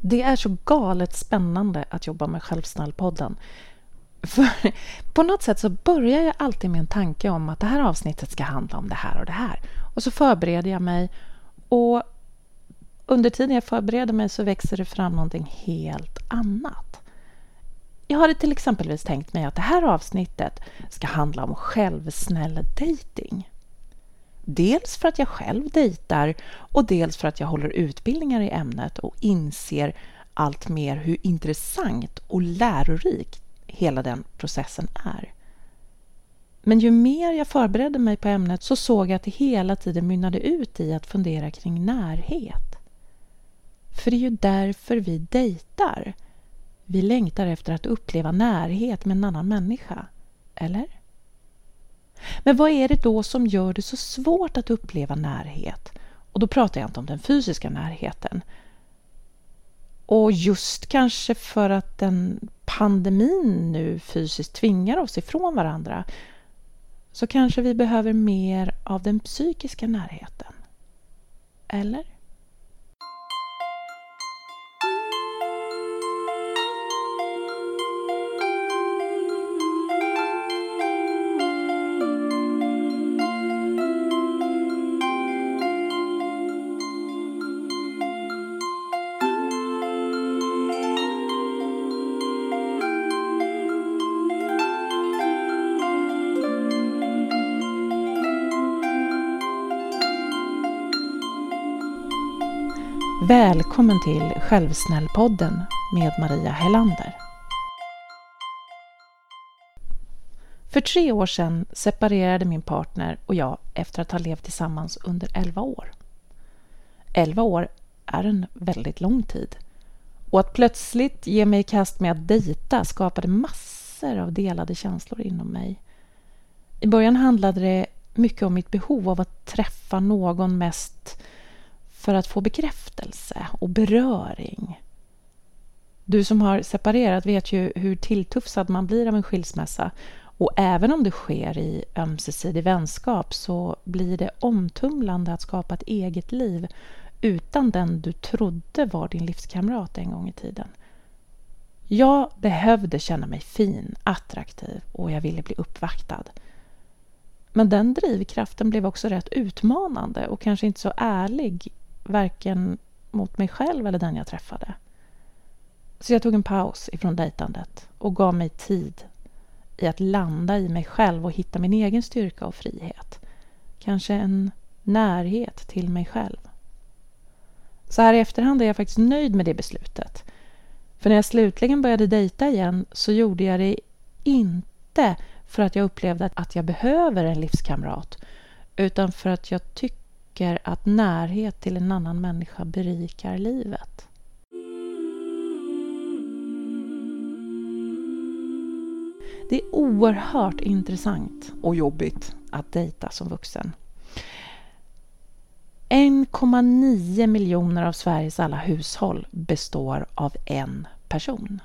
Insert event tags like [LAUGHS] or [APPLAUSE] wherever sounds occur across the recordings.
Det är så galet spännande att jobba med Självsnällpodden. För [LAUGHS] på något sätt så börjar jag alltid med en tanke om att det här avsnittet ska handla om det här och det här. Och så förbereder jag mig och under tiden jag förbereder mig så växer det fram någonting helt annat. Jag hade till exempelvis tänkt mig att det här avsnittet ska handla om självsnäll dating. Dels för att jag själv dejtar och dels för att jag håller utbildningar i ämnet och inser allt mer hur intressant och lärorik hela den processen är. Men ju mer jag förberedde mig på ämnet så såg jag att det hela tiden mynnade ut i att fundera kring närhet. För det är ju därför vi dejtar. Vi längtar efter att uppleva närhet med en annan människa. Eller? Men vad är det då som gör det så svårt att uppleva närhet? Och då pratar jag inte om den fysiska närheten. Och just kanske för att den pandemin nu fysiskt tvingar oss ifrån varandra så kanske vi behöver mer av den psykiska närheten. Eller? Välkommen till Självsnällpodden med Maria Hellander. För tre år sedan separerade min partner och jag efter att ha levt tillsammans under 11 år. 11 år är en väldigt lång tid. Och att plötsligt ge mig i kast med att dejta skapade massor av delade känslor inom mig. I början handlade det mycket om mitt behov av att träffa någon mest för att få bekräftelse och beröring. Du som har separerat vet ju hur tilltufsad man blir av en skilsmässa och även om det sker i ömsesidig vänskap så blir det omtumlande att skapa ett eget liv utan den du trodde var din livskamrat en gång i tiden. Jag behövde känna mig fin, attraktiv och jag ville bli uppvaktad. Men den drivkraften blev också rätt utmanande och kanske inte så ärlig varken mot mig själv eller den jag träffade. Så jag tog en paus ifrån dejtandet och gav mig tid i att landa i mig själv och hitta min egen styrka och frihet. Kanske en närhet till mig själv. Så här i efterhand är jag faktiskt nöjd med det beslutet. För när jag slutligen började dejta igen så gjorde jag det inte för att jag upplevde att jag behöver en livskamrat utan för att jag tyckte tycker att närhet till en annan människa berikar livet. Det är oerhört intressant och jobbigt att dejta som vuxen. 1,9 miljoner av Sveriges alla hushåll består av en person.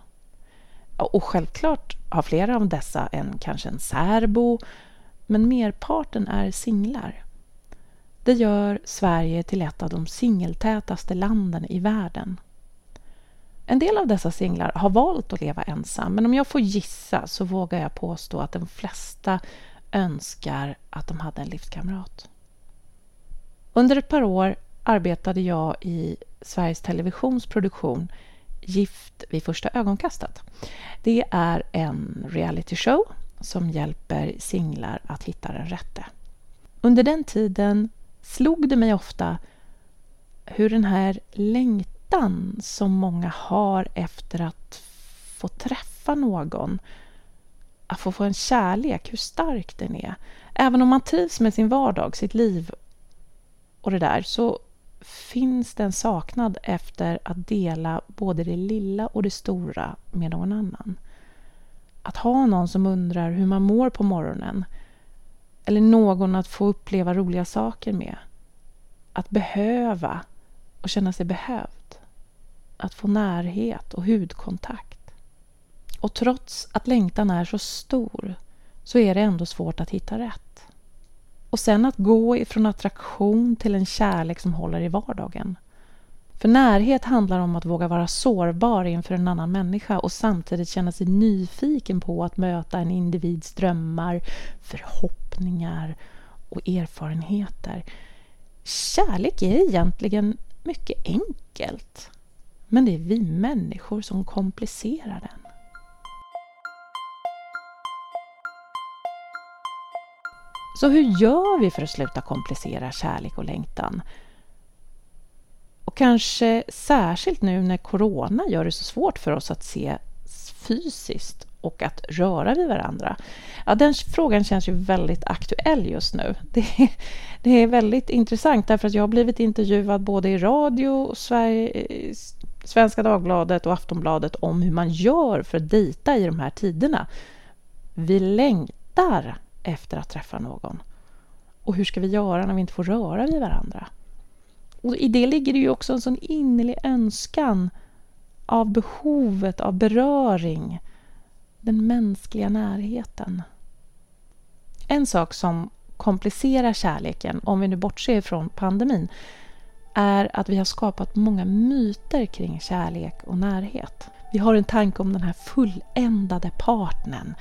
Och självklart har flera av dessa en, kanske en särbo, men merparten är singlar. Det gör Sverige till ett av de singeltätaste landen i världen. En del av dessa singlar har valt att leva ensam men om jag får gissa så vågar jag påstå att de flesta önskar att de hade en livskamrat. Under ett par år arbetade jag i Sveriges Televisions produktion Gift vid första ögonkastet. Det är en realityshow som hjälper singlar att hitta den rätte. Under den tiden slog det mig ofta hur den här längtan som många har efter att få träffa någon, att få få en kärlek, hur stark den är. Även om man trivs med sin vardag, sitt liv och det där, så finns det en saknad efter att dela både det lilla och det stora med någon annan. Att ha någon som undrar hur man mår på morgonen eller någon att få uppleva roliga saker med. Att behöva och känna sig behövd. Att få närhet och hudkontakt. Och trots att längtan är så stor så är det ändå svårt att hitta rätt. Och sen att gå ifrån attraktion till en kärlek som håller i vardagen. För närhet handlar om att våga vara sårbar inför en annan människa och samtidigt känna sig nyfiken på att möta en individs drömmar, förhoppningar och erfarenheter. Kärlek är egentligen mycket enkelt. Men det är vi människor som komplicerar den. Så hur gör vi för att sluta komplicera kärlek och längtan? Och kanske särskilt nu när corona gör det så svårt för oss att se fysiskt och att röra vid varandra. Ja, den frågan känns ju väldigt aktuell just nu. [LAUGHS] Det, det är väldigt intressant därför att jag har blivit intervjuad både i radio, Sverige, Svenska Dagbladet och Aftonbladet om hur man gör för att dejta i de här tiderna. Vi längtar efter att träffa någon. Och hur ska vi göra när vi inte får röra vid varandra? Och I det ligger det ju också en sån innerlig önskan av behovet av beröring, den mänskliga närheten. En sak som komplicerar kärleken, om vi nu bortser från pandemin, är att vi har skapat många myter kring kärlek och närhet. Vi har en tanke om den här fulländade partnern.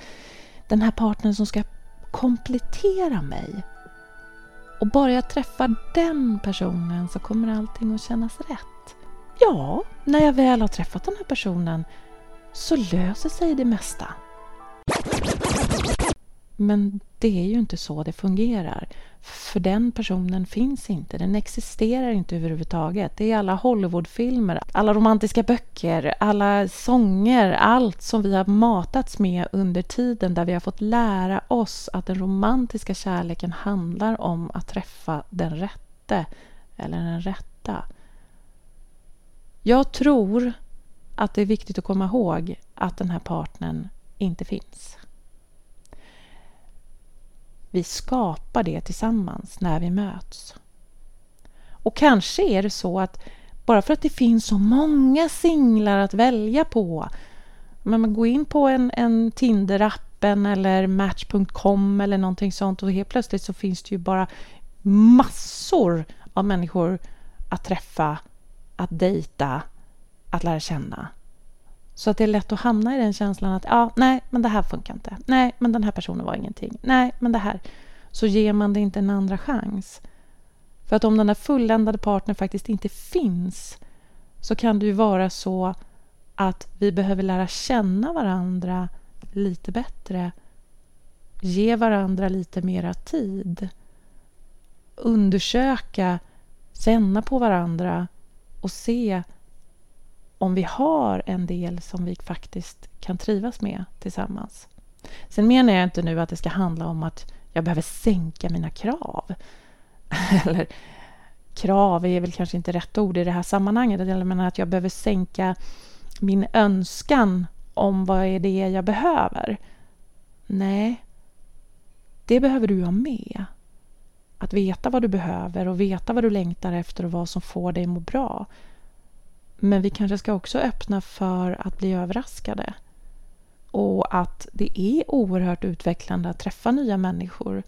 Den här partnern som ska komplettera mig. Och bara jag träffar den personen så kommer allting att kännas rätt. Ja, när jag väl har träffat den här personen så löser sig det mesta. Men det är ju inte så det fungerar. För den personen finns inte, den existerar inte överhuvudtaget. Det är alla Hollywoodfilmer, alla romantiska böcker, alla sånger, allt som vi har matats med under tiden där vi har fått lära oss att den romantiska kärleken handlar om att träffa den rätte eller den rätta. Jag tror att det är viktigt att komma ihåg att den här partnern inte finns. Vi skapar det tillsammans när vi möts. Och kanske är det så att bara för att det finns så många singlar att välja på men man går in på en, en Tinder-appen eller Match.com eller någonting sånt och helt plötsligt så finns det ju bara massor av människor att träffa, att dejta, att lära känna. Så att det är lätt att hamna i den känslan att ja, nej, men det här funkar inte. Nej, men den här personen var ingenting. Nej, men det här. Så ger man det inte en andra chans. För att om den där fulländade partnern faktiskt inte finns så kan det ju vara så att vi behöver lära känna varandra lite bättre. Ge varandra lite mera tid. Undersöka, känna på varandra och se om vi har en del som vi faktiskt kan trivas med tillsammans. Sen menar jag inte nu att det ska handla om att jag behöver sänka mina krav. [LAUGHS] Eller krav är väl kanske inte rätt ord i det här sammanhanget. Jag menar att jag behöver sänka min önskan om vad är det jag behöver. Nej, det behöver du ha med. Att veta vad du behöver och veta vad du längtar efter och vad som får dig att må bra. Men vi kanske ska också öppna för att bli överraskade. Och att det är oerhört utvecklande att träffa nya människor.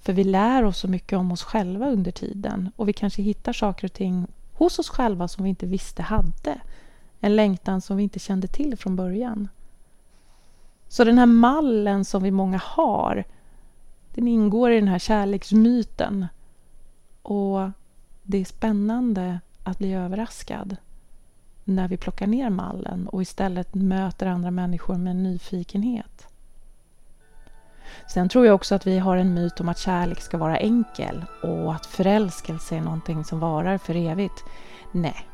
För vi lär oss så mycket om oss själva under tiden och vi kanske hittar saker och ting hos oss själva som vi inte visste hade. En längtan som vi inte kände till från början. Så den här mallen som vi många har, den ingår i den här kärleksmyten. Och det är spännande att bli överraskad när vi plockar ner mallen och istället möter andra människor med nyfikenhet. Sen tror jag också att vi har en myt om att kärlek ska vara enkel och att förälskelse är någonting som varar för evigt. Nej,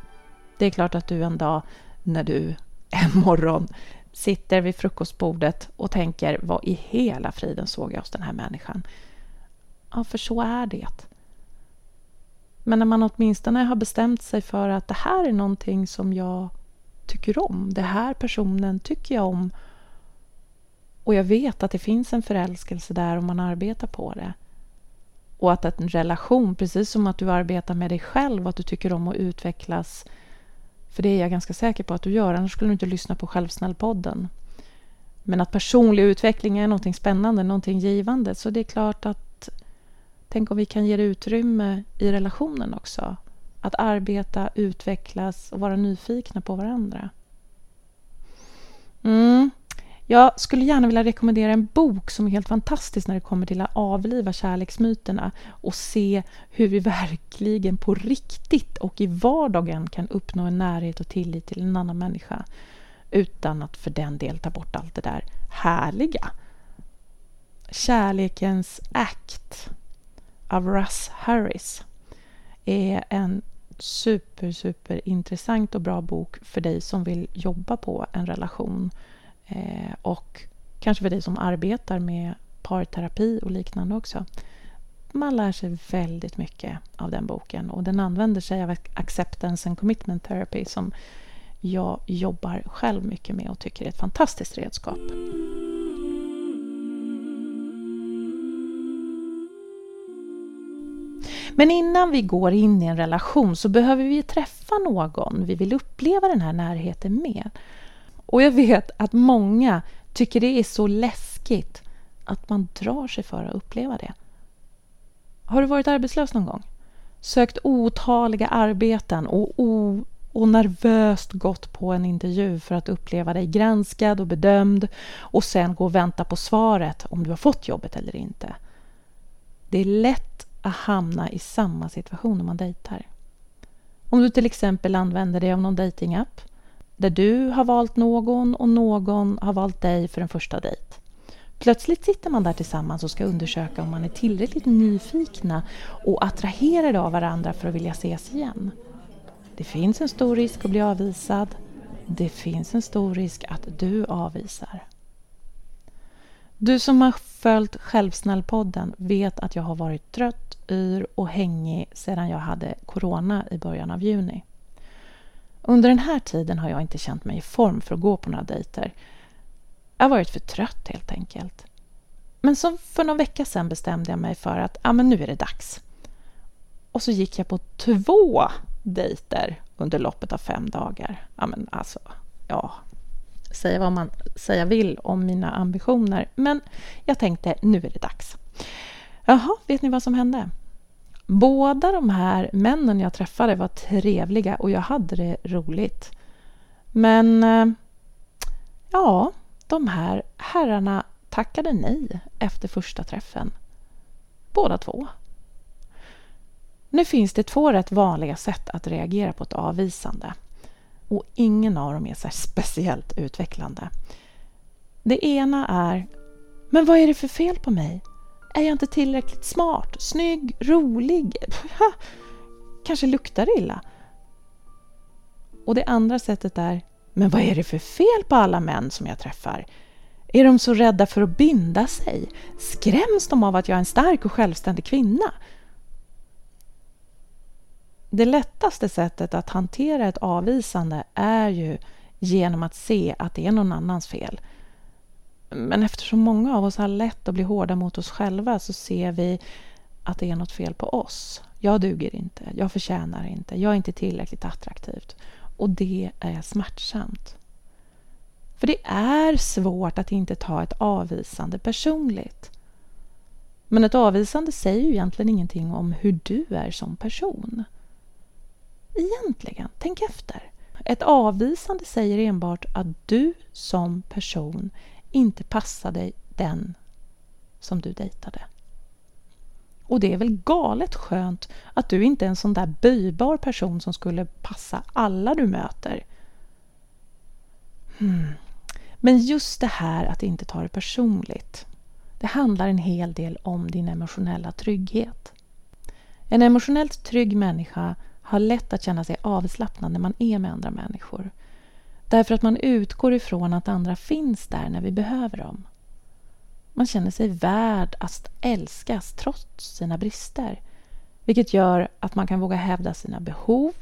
det är klart att du en dag när du [LAUGHS] en morgon sitter vid frukostbordet och tänker vad i hela friden såg jag hos den här människan? Ja, för så är det. Men när man åtminstone har bestämt sig för att det här är någonting som jag tycker om. Det här personen tycker jag om. Och jag vet att det finns en förälskelse där om man arbetar på det. Och att en relation, precis som att du arbetar med dig själv, att du tycker om att utvecklas. För det är jag ganska säker på att du gör, annars skulle du inte lyssna på Självsnällpodden. Men att personlig utveckling är någonting spännande, någonting givande. Så det är klart att Tänk om vi kan ge det utrymme i relationen också. att arbeta, utvecklas och vara nyfikna på varandra. Mm. Jag skulle gärna vilja rekommendera en bok som är helt fantastisk när det kommer till att avliva kärleksmyterna och se hur vi [LAUGHS] verkligen på riktigt och i vardagen kan uppnå en närhet och tillit till en annan människa utan att för den del ta bort allt det där härliga. Kärlekens akt av Russ Harris är en super, super intressant och bra bok för dig som vill jobba på en relation eh, och kanske för dig som arbetar med parterapi och liknande också. Man lär sig väldigt mycket av den boken och den använder sig av acceptance and commitment therapy som jag jobbar själv mycket med och tycker är ett fantastiskt redskap. Men innan vi går in i en relation så behöver vi träffa någon vi vill uppleva den här närheten med. Och jag vet att många tycker det är så läskigt att man drar sig för att uppleva det. Har du varit arbetslös någon gång? Sökt otaliga arbeten och, o, och nervöst gått på en intervju för att uppleva dig granskad och bedömd och sen gå och vänta på svaret om du har fått jobbet eller inte. Det är lätt att hamna i samma situation när man dejtar. Om du till exempel använder dig av någon dejtingapp där du har valt någon och någon har valt dig för en första dejt. Plötsligt sitter man där tillsammans och ska undersöka om man är tillräckligt nyfikna och attraherade av varandra för att vilja ses igen. Det finns en stor risk att bli avvisad. Det finns en stor risk att du avvisar. Du som har följt Självsnällpodden vet att jag har varit trött, yr och hängig sedan jag hade corona i början av juni. Under den här tiden har jag inte känt mig i form för att gå på några dejter. Jag har varit för trött helt enkelt. Men så för någon vecka sedan bestämde jag mig för att ah, men nu är det dags. Och så gick jag på två dejter under loppet av fem dagar. Ja, men alltså, ja, säga vad man säga vill om mina ambitioner. Men jag tänkte, nu är det dags. Jaha, vet ni vad som hände? Båda de här männen jag träffade var trevliga och jag hade det roligt. Men eh, ja, de här herrarna tackade nej efter första träffen. Båda två. Nu finns det två rätt vanliga sätt att reagera på ett avvisande och ingen av dem är så speciellt utvecklande. Det ena är Men vad är det för fel på mig? Är jag inte tillräckligt smart, snygg, rolig? [LAUGHS] Kanske luktar illa? Och det andra sättet är Men vad är det för fel på alla män som jag träffar? Är de så rädda för att binda sig? Skräms de av att jag är en stark och självständig kvinna? Det lättaste sättet att hantera ett avvisande är ju genom att se att det är någon annans fel. Men eftersom många av oss har lätt att bli hårda mot oss själva så ser vi att det är något fel på oss. Jag duger inte, jag förtjänar inte, jag är inte tillräckligt attraktivt. Och det är smärtsamt. För det är svårt att inte ta ett avvisande personligt. Men ett avvisande säger ju egentligen ingenting om hur du är som person egentligen? Tänk efter. Ett avvisande säger enbart att du som person inte passar dig den som du dejtade. Och det är väl galet skönt att du inte är en sån där böjbar person som skulle passa alla du möter. Hmm. Men just det här att inte ta det personligt. Det handlar en hel del om din emotionella trygghet. En emotionellt trygg människa har lätt att känna sig avslappnad när man är med andra människor. Därför att man utgår ifrån att andra finns där när vi behöver dem. Man känner sig värd att älskas trots sina brister. Vilket gör att man kan våga hävda sina behov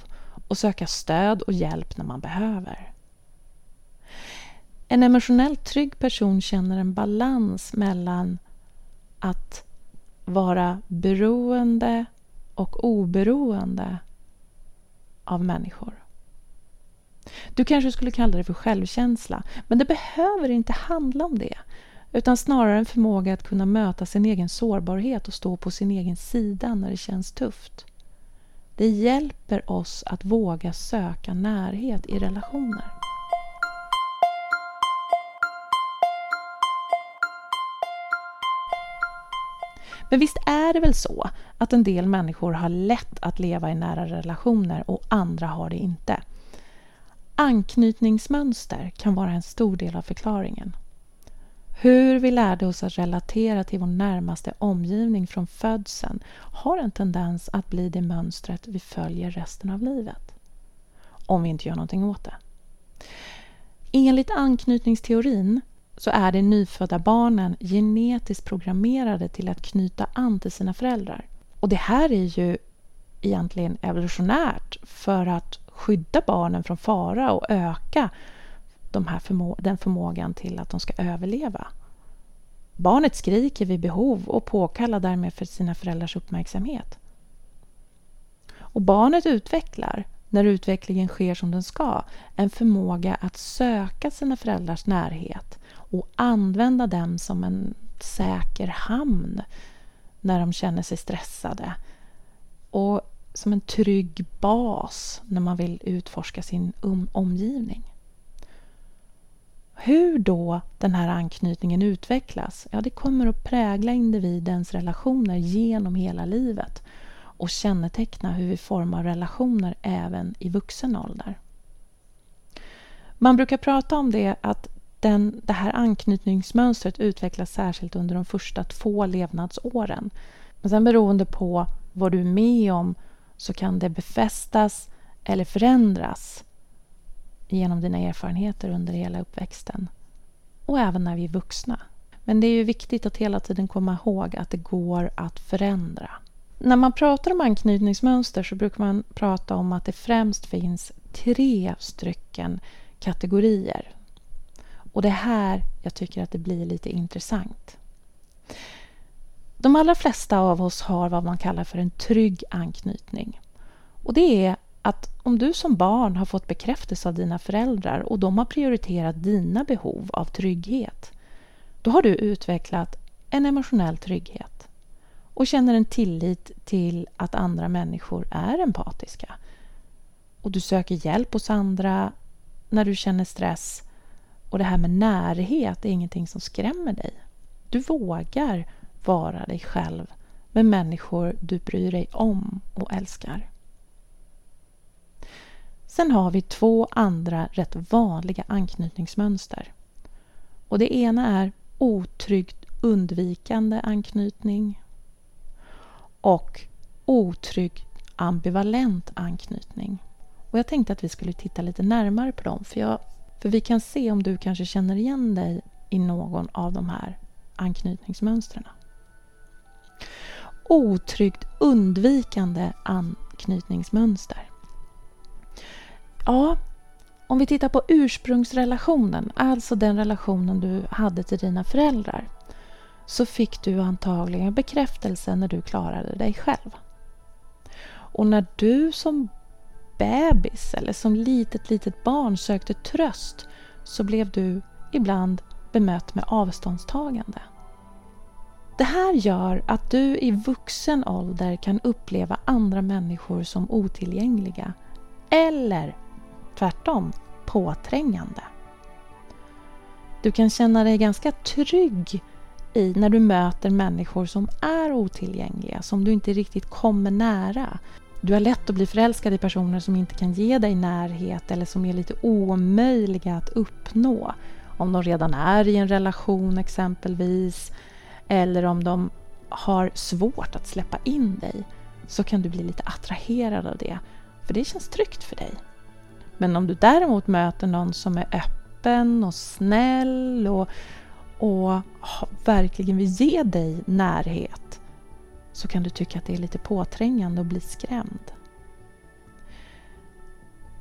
och söka stöd och hjälp när man behöver. En emotionellt trygg person känner en balans mellan att vara beroende och oberoende av människor. Du kanske skulle kalla det för självkänsla, men det behöver inte handla om det utan snarare en förmåga att kunna möta sin egen sårbarhet och stå på sin egen sida när det känns tufft. Det hjälper oss att våga söka närhet i relationer. Men visst är det väl så att en del människor har lätt att leva i nära relationer och andra har det inte. Anknytningsmönster kan vara en stor del av förklaringen. Hur vi lärde oss att relatera till vår närmaste omgivning från födseln har en tendens att bli det mönstret vi följer resten av livet. Om vi inte gör någonting åt det. Enligt anknytningsteorin så är de nyfödda barnen genetiskt programmerade till att knyta an till sina föräldrar. Och det här är ju egentligen evolutionärt för att skydda barnen från fara och öka de här förmå den förmågan till att de ska överleva. Barnet skriker vid behov och påkallar därmed för sina föräldrars uppmärksamhet. Och barnet utvecklar, när utvecklingen sker som den ska, en förmåga att söka sina föräldrars närhet och använda dem som en säker hamn när de känner sig stressade. Och som en trygg bas när man vill utforska sin um omgivning. Hur då den här anknytningen utvecklas, ja det kommer att prägla individens relationer genom hela livet och känneteckna hur vi formar relationer även i vuxen ålder. Man brukar prata om det att den, det här anknytningsmönstret utvecklas särskilt under de första två levnadsåren. Men sen beroende på vad du är med om så kan det befästas eller förändras genom dina erfarenheter under hela uppväxten och även när vi är vuxna. Men det är ju viktigt att hela tiden komma ihåg att det går att förändra. När man pratar om anknytningsmönster så brukar man prata om att det främst finns tre stycken kategorier. Och det är här jag tycker att det blir lite intressant. De allra flesta av oss har vad man kallar för en trygg anknytning. Och det är att om du som barn har fått bekräftelse av dina föräldrar och de har prioriterat dina behov av trygghet, då har du utvecklat en emotionell trygghet och känner en tillit till att andra människor är empatiska. Och du söker hjälp hos andra när du känner stress och det här med närhet är ingenting som skrämmer dig. Du vågar vara dig själv med människor du bryr dig om och älskar. Sen har vi två andra rätt vanliga anknytningsmönster. Och Det ena är otryggt undvikande anknytning och otrygg ambivalent anknytning. Och Jag tänkte att vi skulle titta lite närmare på dem för, jag, för vi kan se om du kanske känner igen dig i någon av de här anknytningsmönstren. Otryggt undvikande anknytningsmönster. Ja, om vi tittar på ursprungsrelationen, alltså den relationen du hade till dina föräldrar, så fick du antagligen bekräftelse när du klarade dig själv. Och när du som bebis eller som litet, litet barn sökte tröst så blev du ibland bemött med avståndstagande. Det här gör att du i vuxen ålder kan uppleva andra människor som otillgängliga eller tvärtom påträngande. Du kan känna dig ganska trygg i när du möter människor som är otillgängliga, som du inte riktigt kommer nära. Du har lätt att bli förälskad i personer som inte kan ge dig närhet eller som är lite omöjliga att uppnå. Om de redan är i en relation exempelvis eller om de har svårt att släppa in dig så kan du bli lite attraherad av det, för det känns tryggt för dig. Men om du däremot möter någon som är öppen och snäll och, och verkligen vill ge dig närhet så kan du tycka att det är lite påträngande och bli skrämd.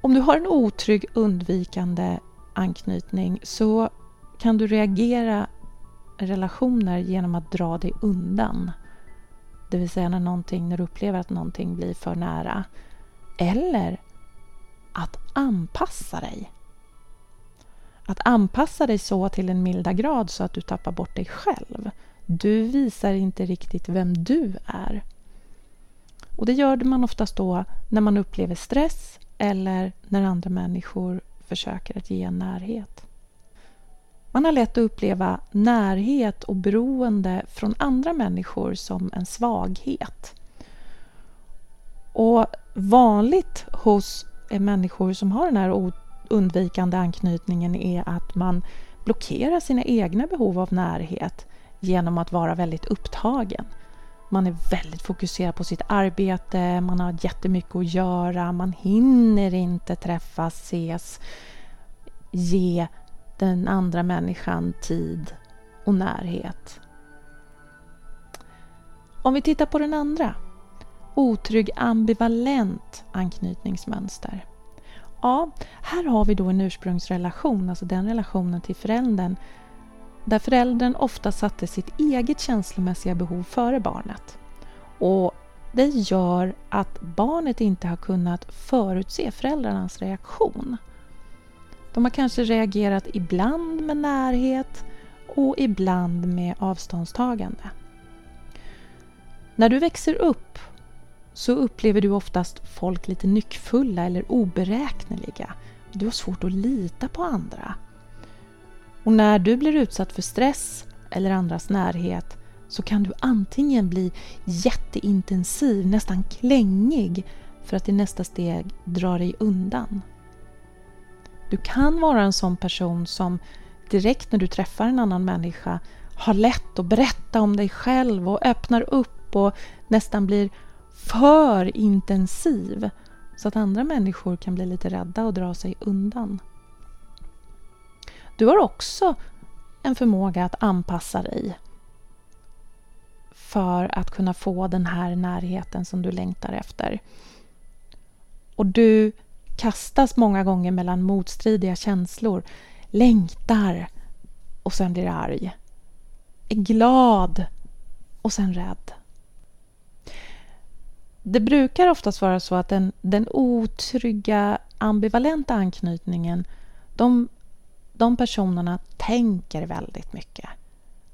Om du har en otrygg undvikande anknytning så kan du reagera relationer genom att dra dig undan. Det vill säga när, någonting, när du upplever att någonting blir för nära. Eller att anpassa dig. Att anpassa dig så till en milda grad så att du tappar bort dig själv. Du visar inte riktigt vem du är. Och det gör man oftast då när man upplever stress eller när andra människor försöker att ge en närhet. Man har lätt att uppleva närhet och beroende från andra människor som en svaghet. Och vanligt hos eh, människor som har den här undvikande anknytningen är att man blockerar sina egna behov av närhet genom att vara väldigt upptagen. Man är väldigt fokuserad på sitt arbete, man har jättemycket att göra, man hinner inte träffas, ses, ge den andra människan tid och närhet. Om vi tittar på den andra, otrygg ambivalent anknytningsmönster. Ja, här har vi då en ursprungsrelation, alltså den relationen till föräldern där föräldern ofta satte sitt eget känslomässiga behov före barnet. Och det gör att barnet inte har kunnat förutse föräldrarnas reaktion. De har kanske reagerat ibland med närhet och ibland med avståndstagande. När du växer upp så upplever du oftast folk lite nyckfulla eller oberäkneliga. Du har svårt att lita på andra. Och när du blir utsatt för stress eller andras närhet så kan du antingen bli jätteintensiv, nästan klängig för att i nästa steg dra dig undan. Du kan vara en sån person som direkt när du träffar en annan människa har lätt att berätta om dig själv och öppnar upp och nästan blir för intensiv så att andra människor kan bli lite rädda och dra sig undan. Du har också en förmåga att anpassa dig för att kunna få den här närheten som du längtar efter. Och du kastas många gånger mellan motstridiga känslor. Längtar och sen blir arg. Är glad och sen rädd. Det brukar oftast vara så att den, den otrygga ambivalenta anknytningen de, de personerna tänker väldigt mycket.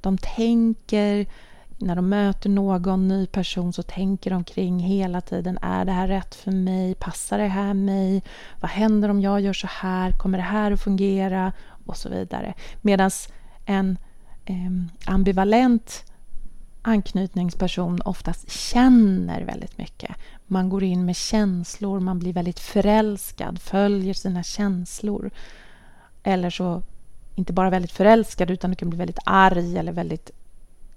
De tänker när de möter någon ny person så tänker de kring hela tiden. Är det här rätt för mig? Passar det här mig? Vad händer om jag gör så här? Kommer det här att fungera? Och så vidare. Medan en eh, ambivalent anknytningsperson oftast känner väldigt mycket. Man går in med känslor, man blir väldigt förälskad, följer sina känslor. Eller så, inte bara väldigt förälskad, utan du kan bli väldigt arg eller väldigt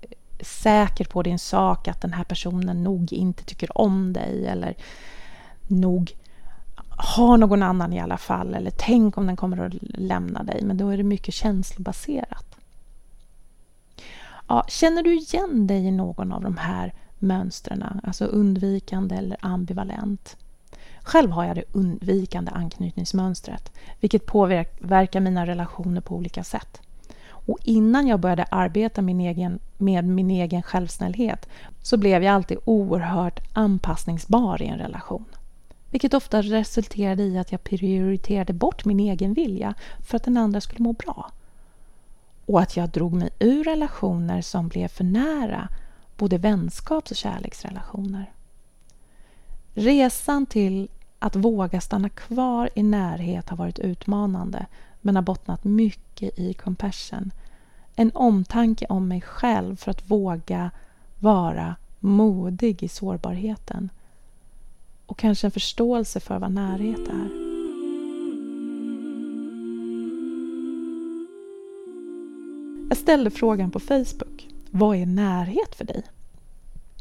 eh, säker på din sak att den här personen nog inte tycker om dig eller nog har någon annan i alla fall eller tänk om den kommer att lämna dig. Men då är det mycket känslobaserat. Ja, känner du igen dig i någon av de här mönstren, alltså undvikande eller ambivalent? Själv har jag det undvikande anknytningsmönstret, vilket påverkar mina relationer på olika sätt. Och innan jag började arbeta min egen, med min egen självsnällhet så blev jag alltid oerhört anpassningsbar i en relation. Vilket ofta resulterade i att jag prioriterade bort min egen vilja för att den andra skulle må bra. Och att jag drog mig ur relationer som blev för nära, både vänskaps och kärleksrelationer. Resan till att våga stanna kvar i närhet har varit utmanande men har bottnat mycket i compassion. En omtanke om mig själv för att våga vara modig i sårbarheten. Och kanske en förståelse för vad närhet är. Jag ställde frågan på Facebook. Vad är närhet för dig?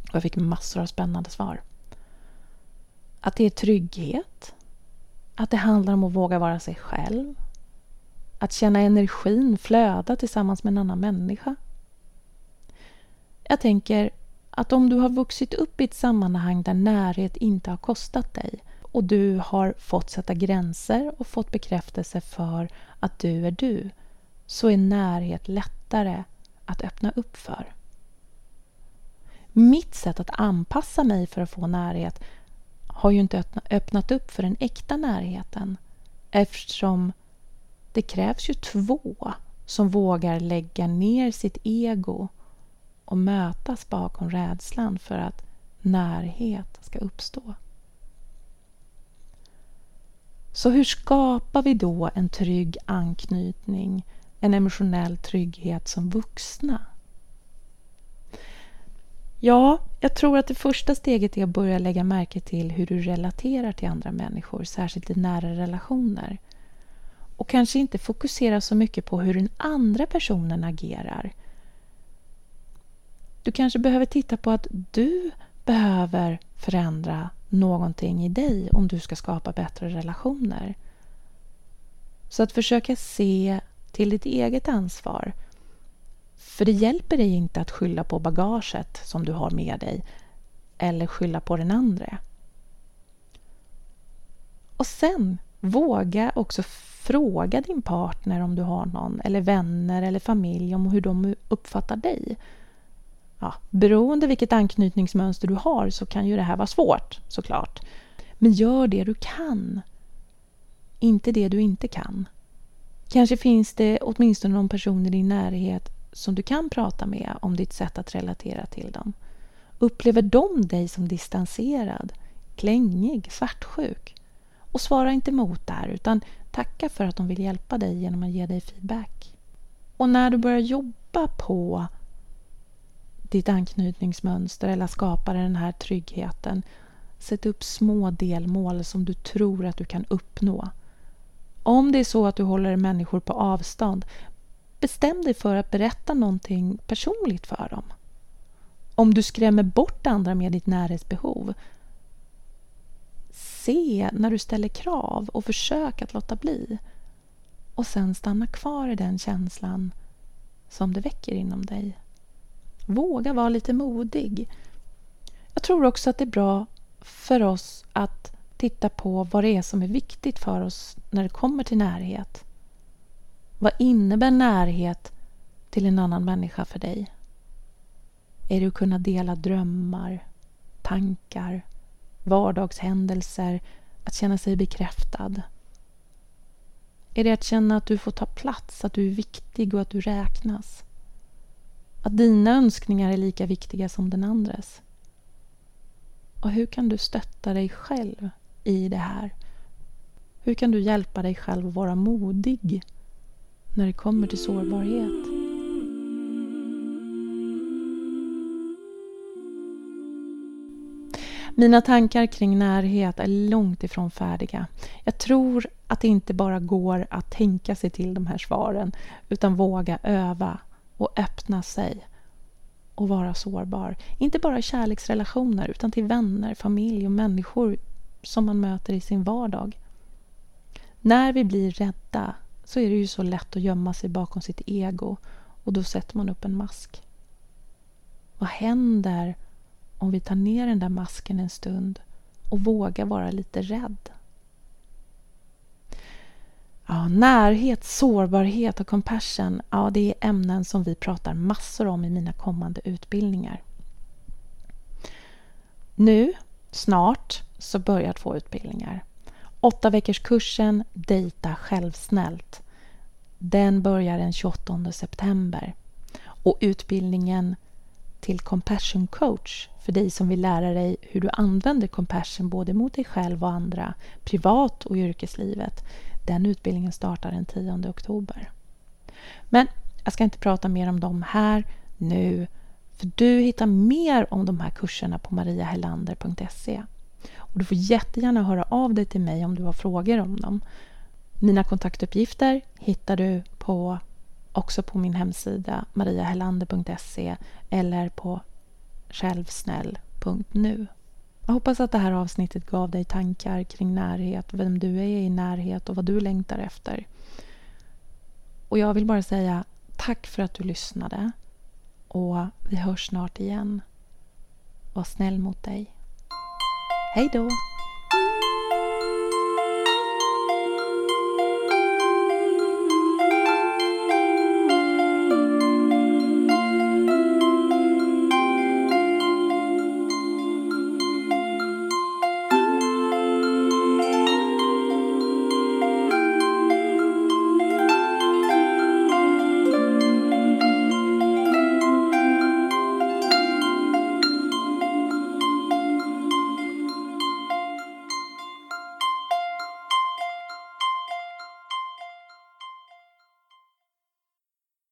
Och jag fick massor av spännande svar. Att det är trygghet. Att det handlar om att våga vara sig själv. Att känna energin flöda tillsammans med en annan människa. Jag tänker att om du har vuxit upp i ett sammanhang där närhet inte har kostat dig och du har fått sätta gränser och fått bekräftelse för att du är du så är närhet lättare att öppna upp för. Mitt sätt att anpassa mig för att få närhet har ju inte öppnat upp för den äkta närheten eftersom det krävs ju två som vågar lägga ner sitt ego och mötas bakom rädslan för att närhet ska uppstå. Så hur skapar vi då en trygg anknytning, en emotionell trygghet som vuxna? Ja, jag tror att det första steget är att börja lägga märke till hur du relaterar till andra människor, särskilt i nära relationer. Och kanske inte fokusera så mycket på hur den andra personen agerar. Du kanske behöver titta på att du behöver förändra någonting i dig om du ska skapa bättre relationer. Så att försöka se till ditt eget ansvar. För det hjälper dig inte att skylla på bagaget som du har med dig eller skylla på den andra. Och sen våga också fråga din partner om du har någon eller vänner eller familj om hur de uppfattar dig ja, beroende vilket anknytningsmönster du har så kan ju det här vara svårt såklart. Men gör det du kan. Inte det du inte kan. Kanske finns det åtminstone någon person i din närhet som du kan prata med om ditt sätt att relatera till dem. Upplever de dig som distanserad, klängig, svartsjuk? Och svara inte emot där utan tacka för att de vill hjälpa dig genom att ge dig feedback. Och när du börjar jobba på ditt anknytningsmönster eller skapa den här tryggheten. Sätt upp små delmål som du tror att du kan uppnå. Om det är så att du håller människor på avstånd, bestäm dig för att berätta någonting personligt för dem. Om du skrämmer bort andra med ditt närhetsbehov, se när du ställer krav och försök att låta bli. Och sen stanna kvar i den känslan som det väcker inom dig. Våga vara lite modig. Jag tror också att det är bra för oss att titta på vad det är som är viktigt för oss när det kommer till närhet. Vad innebär närhet till en annan människa för dig? Är det att kunna dela drömmar, tankar, vardagshändelser, att känna sig bekräftad? Är det att känna att du får ta plats, att du är viktig och att du räknas? Att dina önskningar är lika viktiga som den andres. Och hur kan du stötta dig själv i det här? Hur kan du hjälpa dig själv att vara modig när det kommer till sårbarhet? Mina tankar kring närhet är långt ifrån färdiga. Jag tror att det inte bara går att tänka sig till de här svaren utan våga öva och öppna sig och vara sårbar. Inte bara i kärleksrelationer utan till vänner, familj och människor som man möter i sin vardag. När vi blir rädda så är det ju så lätt att gömma sig bakom sitt ego och då sätter man upp en mask. Vad händer om vi tar ner den där masken en stund och vågar vara lite rädd? Ja, närhet, sårbarhet och compassion, ja, det är ämnen som vi pratar massor om i mina kommande utbildningar. Nu, snart, så börjar två utbildningar. Åtta veckors kursen Dejta självsnällt. Den börjar den 28 september. Och utbildningen till Compassion coach för dig som vill lära dig hur du använder compassion både mot dig själv och andra, privat och i yrkeslivet. Den utbildningen startar den 10 oktober. Men jag ska inte prata mer om dem här nu för du hittar mer om de här kurserna på mariahelander.se. Och du får jättegärna höra av dig till mig om du har frågor om dem. Mina kontaktuppgifter hittar du på, också på min hemsida mariahelander.se eller på självsnäll.nu. Jag hoppas att det här avsnittet gav dig tankar kring närhet, vem du är i närhet och vad du längtar efter. Och jag vill bara säga tack för att du lyssnade. Och vi hörs snart igen. Var snäll mot dig. Hej då!